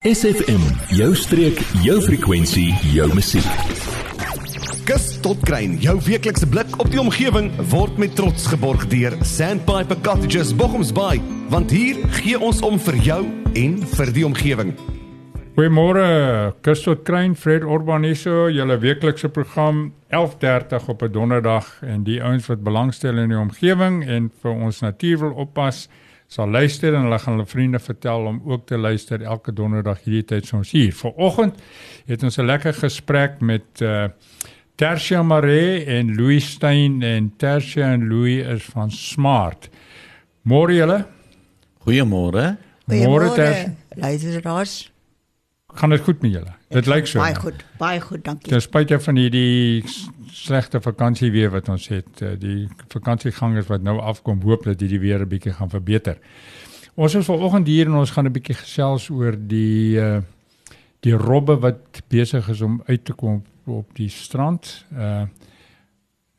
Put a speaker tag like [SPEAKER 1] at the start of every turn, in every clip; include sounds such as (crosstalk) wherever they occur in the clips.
[SPEAKER 1] SFM, jou streek, jou frekwensie, jou musiek.
[SPEAKER 2] Kus tot kruin, jou weeklikse blik op die omgewing word met trots geborg deur Sandpiper Cottages Bochumsbaai, want hier gee ons om vir jou en vir die omgewing.
[SPEAKER 3] Goeiemôre, Kus tot kruin, Fred Urbaniso, julle weeklikse program 11:30 op 'n donderdag en die ouens wat belangstel in die omgewing en vir ons natuur wil oppas sal luister en hulle gaan hulle vriende vertel om ook te luister elke donderdag hierdie tyd soms hier. Vanoggend het ons 'n lekker gesprek met uh Tersia Maree en Louis Stein en Tersia en Louis is van Smart. Môre julle?
[SPEAKER 4] Goeiemôre.
[SPEAKER 3] Môre Tersia.
[SPEAKER 5] Luisteraars.
[SPEAKER 3] Gaan dit goed met julle? Dit lyk so.
[SPEAKER 5] Baie goed, baie goed, dankie.
[SPEAKER 3] Ten spyte van hierdie slegte vakansie weer wat ons het, eh, die vakansiegangers wat nou afkom, hoop dat hierdie weer 'n bietjie gaan verbeter. Ons is vanoggend hier en ons gaan 'n bietjie gesels oor die uh die robbe wat besig is om uit te kom op die strand. Uh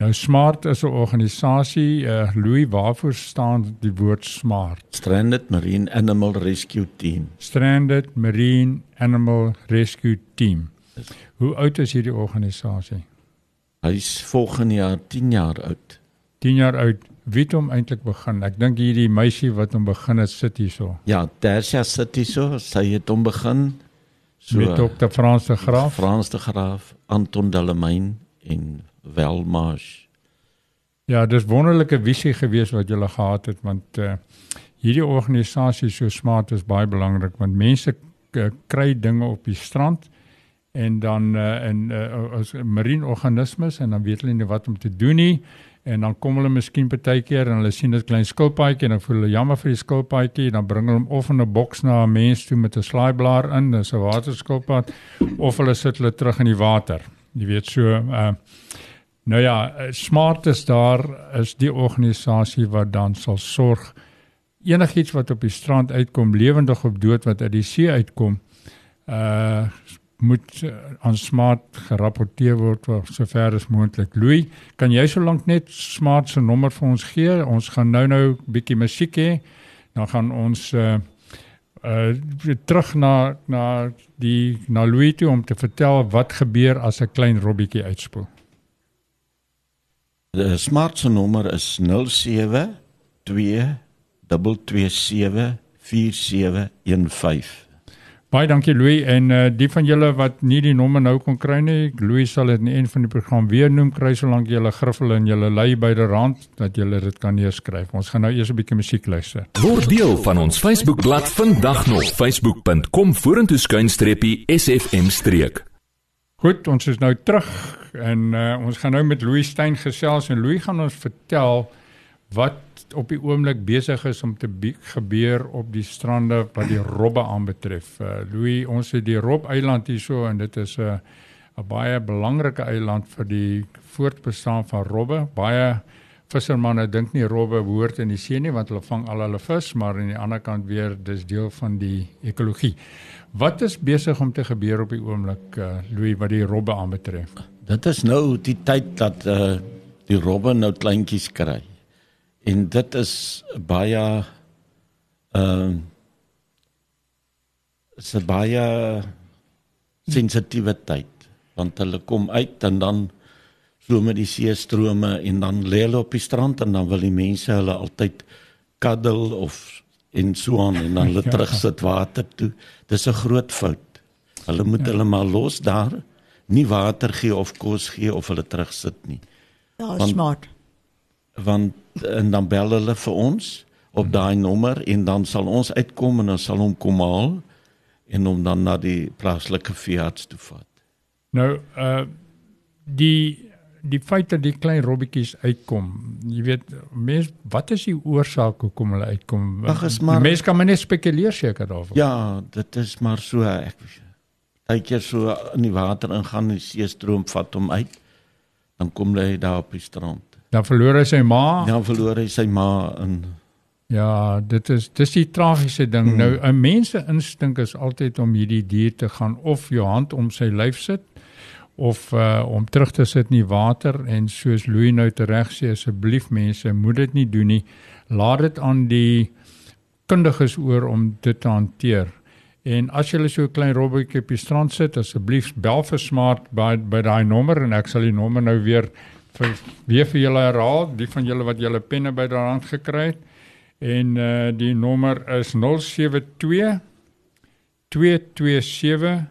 [SPEAKER 3] nou Smart is 'n organisasie, uh Louis, waarvoor staan die woord Smart?
[SPEAKER 4] Stranded Marine Animal Rescue Team.
[SPEAKER 3] Stranded Marine Animal Rescue Team. Hoe oud is hierdie organisasie?
[SPEAKER 4] Hy's volgende jaar 10 jaar oud.
[SPEAKER 3] 10 jaar oud. Wie het hom eintlik begin? Ek dink hierdie meisie wat hom begin het sit hierso.
[SPEAKER 4] Ja, Tersia sit hierso. Sy het hom begin
[SPEAKER 3] so met Dr. Frans de Graaf.
[SPEAKER 4] Frans de Graaf, Anton Delamain en Welmarsh.
[SPEAKER 3] Ja, dis wonderlike visie gewees wat julle gehad het want uh hierdie organisasie so smart is baie belangrik want mense uh, kry dinge op die strand en dan uh, en uh, as marine organismes en dan weet hulle nie wat om te doen nie en dan kom hulle miskien partykeer en hulle sien 'n klein skilpaadjie en dan voel hulle jammer vir die skilpaadjie en dan bring hulle hom of in 'n boks na 'n mens toe met 'n slaaiblaar in, dis 'n waterskilpad of hulle sit hulle terug in die water. Jy weet so uh nou ja, smart is daar is die organisasie wat dan sal sorg enigiets wat op die strand uitkom lewendig of dood wat uit die see uitkom uh moet uh, aan smart gerapporteer word sover as moontlik. Louis, kan jy solank net smart se nommer vir ons gee? Ons gaan nou-nou bietjie musiek hê. Dan gaan ons uh uh terug na na die na Louis toe om te vertel wat gebeur as 'n klein robbietjie uitspoel.
[SPEAKER 4] Die smart se nommer is 07 2 227 4715.
[SPEAKER 3] Baie dankie Louis en uh, die van julle wat nie die nommer nou kon kry nie, Louis sal dit in een van die program weer noem kry solank jy julle griffel en julle lei by die rand dat julle dit kan neerskryf. Ons gaan nou eers 'n bietjie musiek luister.
[SPEAKER 1] Word deel van ons Facebookblad vandag nog facebook.com vorentoe skuinstreepie sfm streek.
[SPEAKER 3] Goed, ons is nou terug en uh, ons gaan nou met Louis Stein gesels en Louis gaan ons vertel wat op die oomblik besig is om te gebeur op die strande wat die robbe aanbetref. Uh, Louis, ons het die Rob eiland hierso en dit is 'n uh, 'n baie belangrike eiland vir die voortbestaan van robbe. Baie vissermanne dink nie robbe behoort in die see nie want hulle vang al hulle vis, maar aan die ander kant weer dis deel van die ekologie. Wat is besig om te gebeur op die oomblik, uh, Louis, wat die robbe aanbetref?
[SPEAKER 4] Dit is nou die tyd dat uh, die robbe nou kleintjies kry en dit is baie ehm uh, se baie sensitiewe tyd want hulle kom uit en dan so met die see strome en dan lê hulle op die strand en dan wil die mense hulle altyd kaddel of en so aan en dan hulle (laughs) ja. terugsit water toe dis 'n groot fout hulle moet ja. hulle maar los daar nie water gee of kos gee of hulle terugsit nie
[SPEAKER 5] ja want, smart
[SPEAKER 4] want en dan bel hulle vir ons op daai nommer en dan sal ons uitkom en ons sal hom kom haal en hom dan na die plaaslike veearts toe vat.
[SPEAKER 3] Nou uh die die feit dat die klein robbetjies uitkom, jy weet mens wat is die oorsaak hoekom hulle uitkom?
[SPEAKER 4] Ag is maar
[SPEAKER 3] mense kan maar net spekuleer seker daaroor.
[SPEAKER 4] Ja, dit is maar so ek kyk jy so in die water ingaan en die see stroom vat hom uit dan kom hy daar op die strand.
[SPEAKER 3] Dan verloor hy sy ma.
[SPEAKER 4] Dan verloor hy sy ma in
[SPEAKER 3] Ja, dit is dis die tragiese ding. Hmm. Nou 'n mens se instink is altyd om hierdie dier te gaan of jou hand om sy lyf sit of uh om terug te sit in die water en soos Louis nou tereg sê asseblief mense moet dit nie doen nie. Laat dit aan die kundiges oor om dit te hanteer. En as jy so 'n klein robbertjie op die strand sit, asseblief bel vir Smart by by daai nommer en ek sal die nommer nou weer vir weer vir julle herhaal, die van julle wat julle penne by daardie hand gekry het. En uh die nommer is 072 227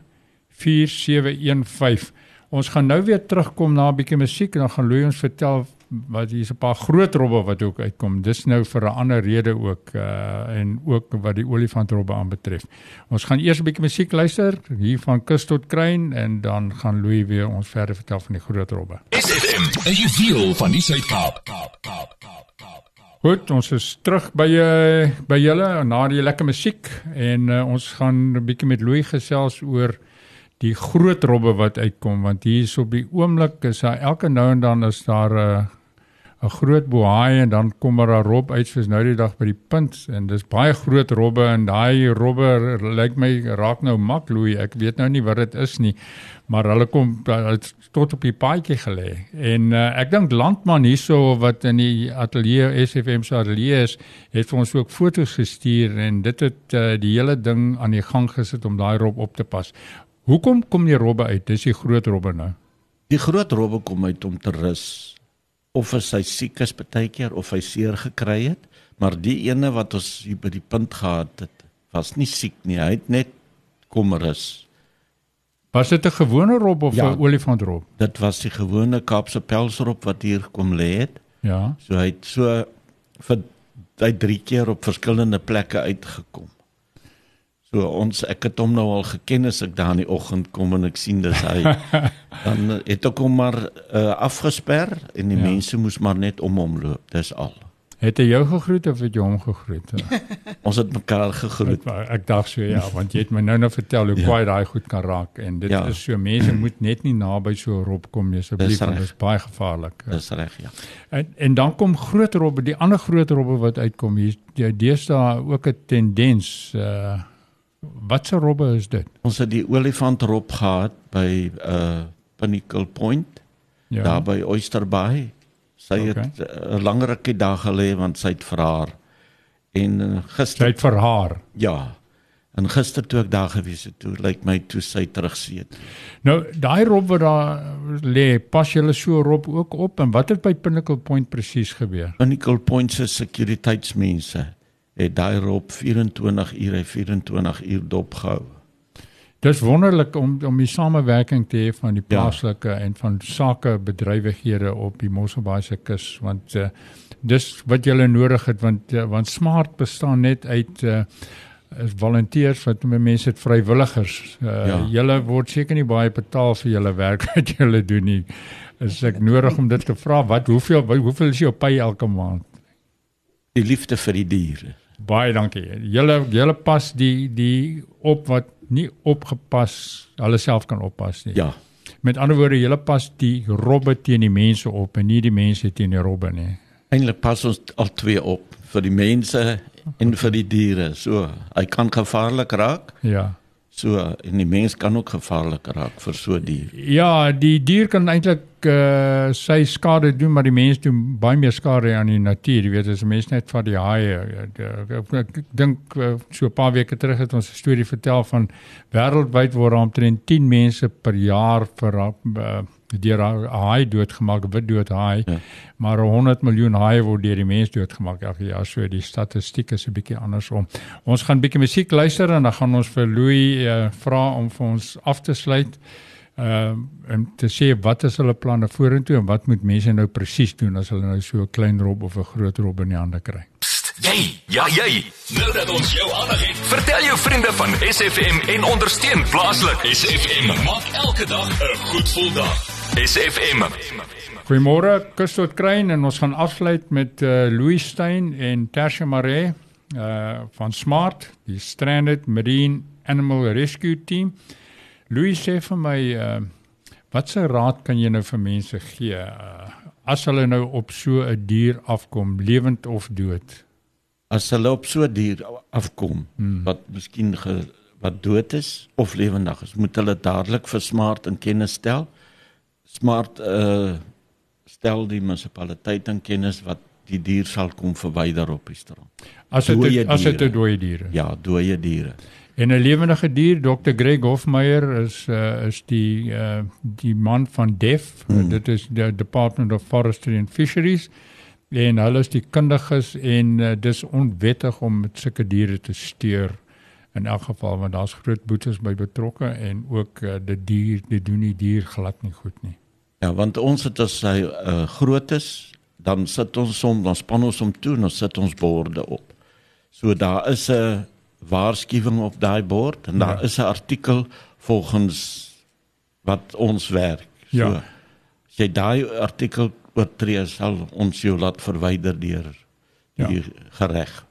[SPEAKER 3] 4715. Ons gaan nou weer terugkom na 'n bietjie musiek en dan gaan Louis ons vertel wat hier's 'n paar groot robbe wat ook uitkom. Dis nou vir 'n ander rede ook uh en ook wat die olifantrobbe aanbetref. Ons gaan eers 'n bietjie musiek luister hier van kus tot kruin en dan gaan Louis weer ons verder vertel van die groot robbe.
[SPEAKER 1] SFM, en jy deel van die Suid-Kaap. Kaap, Kaap, Kaap, Kaap.
[SPEAKER 3] Goed, ons is terug by uh, by julle na die lekker musiek en uh, ons gaan 'n bietjie met Louis gesels oor die groot robbe wat uitkom want hier is op die oomblik is daar elke nou en dan is daar 'n uh, 'n groot bohaai en dan kom maar 'n rob uit soos nou die dag by die punt en dis baie groot robbe en daai robbe lyk my raak nou makloei. Ek weet nou nie wat dit is nie, maar hulle kom tot op die paadjie gelê. En uh, ek dink landman hierso wat in die ateljee SFM se ateljee is, het vir ons ook foto's gestuur en dit het uh, die hele ding aan die gang gesit om daai rob op te pas. Hoekom kom die robbe uit? Dis die groot robbe nou.
[SPEAKER 4] Die groot robbe kom uit om te rus of hy siek is baie keer of hy seer gekry het, maar die ene wat ons hier by die punt gehad het, was nie siek nie, hy het net kom rus.
[SPEAKER 3] Was dit 'n gewone rob of 'n ja, olifantrob?
[SPEAKER 4] Dit was die gewone Kaapse pelsrob wat hier kom lê het.
[SPEAKER 3] Ja.
[SPEAKER 4] So hy het so vir hy drie keer op verskillende plekke uitgekom. So ons ek het hom nou al geken as ek daar in die oggend kom en ek sien dis hy. (laughs) dan het ek hom maar uh, afgesper en die ja. mense moes maar net om hom loop. Dis al.
[SPEAKER 3] Het hy jou gegroet of het jy hom gegroet? (laughs)
[SPEAKER 4] ons het mekaar gegroet.
[SPEAKER 3] Ek, ek dink so ja, (laughs) want jy het my nou nou vertel hoe ja. kwaai daai goed kan raak en dit ja. is so mense (clears throat) moet net nie naby so 'n rob kom nie asseblief want dit is baie gevaarlik.
[SPEAKER 4] Dis reg, ja.
[SPEAKER 3] En en dan kom groot robbe, die ander groot robbe wat uitkom hier, deesdae ook 'n tendens uh Watse robbe is dit?
[SPEAKER 4] Ons het die olifantrob gehad by uh Pinnacle Point. Ja. Daar by Oyster Bay. Sy okay. het 'n uh, langer rukkie daar gelê want sy het vir haar en uh, gister
[SPEAKER 3] Sy het vir haar.
[SPEAKER 4] Ja. En gister toe ek daar gewees het, toe lyk like my toe sy terugseet.
[SPEAKER 3] Nou, daai rob wat daar lê, pas julle so rob ook op en wat het by Pinnacle Point presies gebeur?
[SPEAKER 4] Pinnacle Point se sekuriteitsmense het daai rob 24 ure 24 uur dopgehou.
[SPEAKER 3] Dis wonderlik om om die samewerking te hê van die ja. plaaslike ja. en van sakebedrywighede op die Mosselbaai se kus want uh, dis wat jy nodig het want uh, want smart bestaan net uit uh, is volonteërs wat mense het vrywilligers. Uh, ja. Julle word seker nie baie betaal vir julle werk (laughs) wat julle doen nie. Is ek nodig om dit te vra wat hoeveel hoeveel is jou pay elke maand?
[SPEAKER 4] Die liefde vir die diere.
[SPEAKER 3] Baie dankie. Julle julle pas die die op wat nie opgepas hulle self kan oppas nie.
[SPEAKER 4] Ja.
[SPEAKER 3] Met ander woorde, julle pas die robbe teen die mense op en nie die mense teen die robbe nie.
[SPEAKER 4] Eintlik pas ons al twee op vir die mense en vir die diere. So, hy kan gevaarlik raak.
[SPEAKER 3] Ja.
[SPEAKER 4] So en die mens kan ook gevaarlik raak vir so 'n dier.
[SPEAKER 3] Ja, die dier kan eintlik uh, sy skade doen, maar die mens doen baie meer skade aan die natuur. Jy weet, as 'n mens net van die haie, ek, ek dink uh, so 'n paar weke terug het ons 'n storie vertel van wêreldwyd word omtrent 10 mense per jaar vir uh, deur 'n haai doodgemaak, wit dood haai. Ja. Maar 100 miljoen haie word deur die mens doodgemaak elke jaar. So die statistiek is 'n bietjie andersom. Ons gaan 'n bietjie musiek luister en dan gaan ons vir Louis uh, vra om vir ons af te sluit. Ehm uh, en te sê wat is hulle planne vorentoe en wat moet mense nou presies doen as hulle nou so 'n klein rob of 'n groot rob in die hande kry.
[SPEAKER 1] Jy, ja jy. Nou dat ons jou aandag het, vertel jou vriende van SFM en ondersteun plaaslik. SFM maak elke dag 'n goed gevoel dag. SFM.
[SPEAKER 3] Goeiemôre, kus tot kruin en ons gaan afsluit met uh, Louis Stein en Tasha Mare uh van Smart, die Stranded Marine Animal Rescue Team. Louis sê vir my uh watse raad kan jy nou vir mense gee uh, as hulle nou op so 'n dier afkom, lewend of dood?
[SPEAKER 4] As hulle op so 'n dier afkom hmm. wat miskien wat dood is of lewendig is, moet hulle dadelik vir Smart in kennis stel smart uh stel die munisipaliteit in kennis wat die dier sal kom verwyder op die strand.
[SPEAKER 3] As dit as dit 'n dooie diere.
[SPEAKER 4] Ja, dooie diere.
[SPEAKER 3] En 'n lewendige dier, Dr. Greg Hofmeyer is uh, is die uh, die man van DEF. Hmm. Dit is die Department of Forestry and Fisheries. En hulle is die kundiges en uh, dis onwettig om met sulke diere te steur in elk geval want daar's groot boetes by betrokke en ook uh, die dier die doen die dier glad nie goed nie.
[SPEAKER 4] Ja, want ons het as hy uh, groot is, dan sit ons hom, dan span ons hom toe en ons sit ons borde op. So daar is 'n waarskuwing op daai bord en daar ja. is 'n artikel volgens wat ons werk. So ja. as jy daai artikel oortree sal ons jou laat verwyder deur die ja. gereg.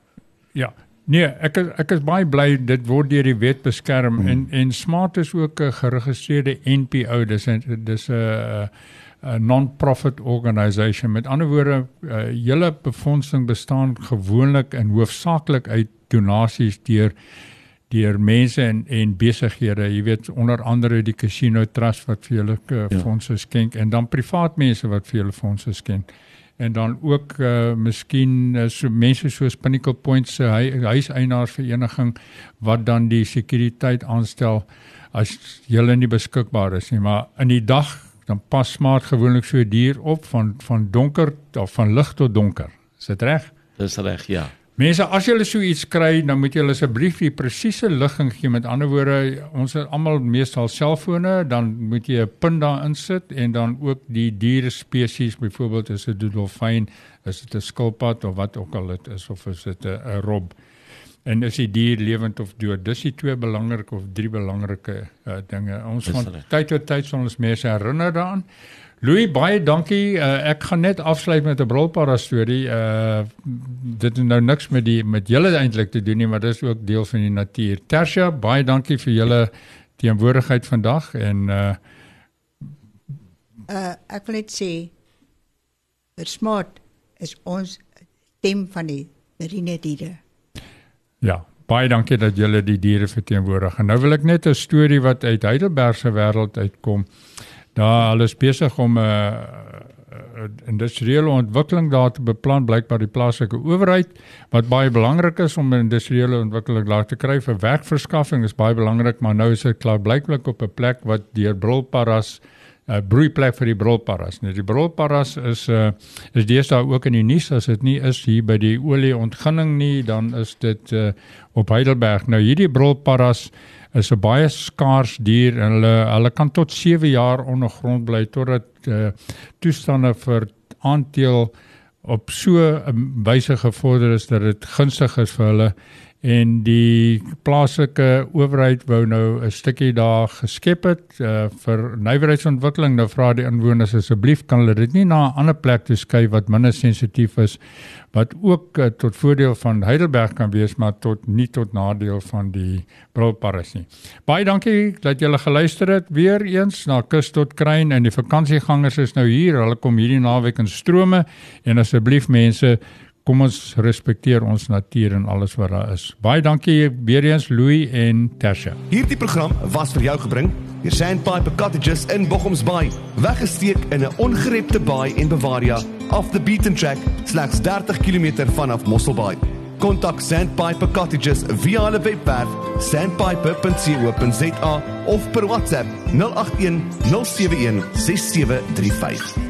[SPEAKER 3] Ja. Nee, ek is, ek is baie bly dit word deur die wet beskerm hmm. en en Smart is ook 'n geregistreerde NPO. Dis 'n dis 'n 'n non-profit organisation. Met ander woorde, uh, julle befondsing bestaan gewoonlik en hoofsaaklik uit donasies deur deur mense en en besighede, jy weet onder andere die Casino Trust wat vir julle uh, fondse skenk en dan privaat mense wat vir julle fondse skenk en dan ook uh miskien uh, so mense soos Pinnacle Point se uh, huiseienaarsvereniging wat dan die sekuriteit aanstel as julle nie beskikbaar is nie. Maar in die dag dan pas smart gewoonlik so dier op van van donker of van lig tot donker. Is dit reg?
[SPEAKER 4] Dis reg ja
[SPEAKER 3] Mense, as julle so iets kry, dan moet julle asseblief die presiese ligging gee. Met ander woorde, ons het almal meestal selfone, dan moet jy 'n punt daar insit en dan ook die diere spesies, byvoorbeeld is dit 'n dolfyn, is dit 'n skilpad of wat ook al dit is of is dit 'n rob. En is die dier lewend of dood? Dis die twee belangrike of drie belangrike uh, dinge. Ons van tyd tot tyd sal ons mense herinner daaraan. Louis baie dankie. Uh, ek gaan net afsluit met 'n brulpara storie. Uh dit het nou niks met die met julle eintlik te doen nie, maar dit is ook deel van die natuur. Tersia, baie dankie vir julle teenwoordigheid vandag en uh
[SPEAKER 5] uh ek wil net sê vir smart is ons stem van die marine diere.
[SPEAKER 3] Ja, baie dankie dat julle die diere verteenwoordig. En nou wil ek net 'n storie wat uit Heidelberg se wêreld uitkom. Daar hulle is besig om 'n uh, uh, industriële ontwikkeling daar te beplan blykbaar die plaaslike owerheid wat baie belangrik is om 'n industriële ontwikkeling daar te kry vir werkverskaffing is baie belangrik maar nou is dit klaar blyklik op 'n plek wat deur brulparas 'n uh, broeiplek vir die brulparas. Nou die brulparas is uh, is deesdae ook in die nuus as dit nie is hier by die olieontginning nie, dan is dit uh, op Heidelberg. Nou hierdie brulparas is 'n baie skaars dier en hulle hulle kan tot 7 jaar ondergrond bly totdat uh, toestande vir aanteel op so 'n wyse gevorder is dat dit gunstig is vir hulle en die plaaslike owerheid wou nou 'n stukkie daar geskep het uh, vir nywerheidsontwikkeling nou vra die inwoners asseblief kan hulle dit nie na 'n ander plek toe skuif wat minder sensitief is wat ook uh, tot voordeel van Heidelberg kan wees maar tot nie tot nadeel van die Brilparis nie. Baie dankie dat julle geluister het weer eens na Kus tot Kruin en die vakansiegangers is nou hier. Hulle kom hierdie naweek in strome en asseblief mense kom ons respekteer ons natuur en alles wat daar is. Baie dankie weer eens Louis en Tasha.
[SPEAKER 2] Hierdie program was vir jou gebring deur Sandpiper Cottages in Bochums Bay. Weggesteek in 'n ongerepte baai en Bavaria off the beaten track slegs 30 km vanaf Mosselbaai. Kontak Sandpiper Cottages via hulle webwerf sandpiper.co.za of per WhatsApp 081 071 6735.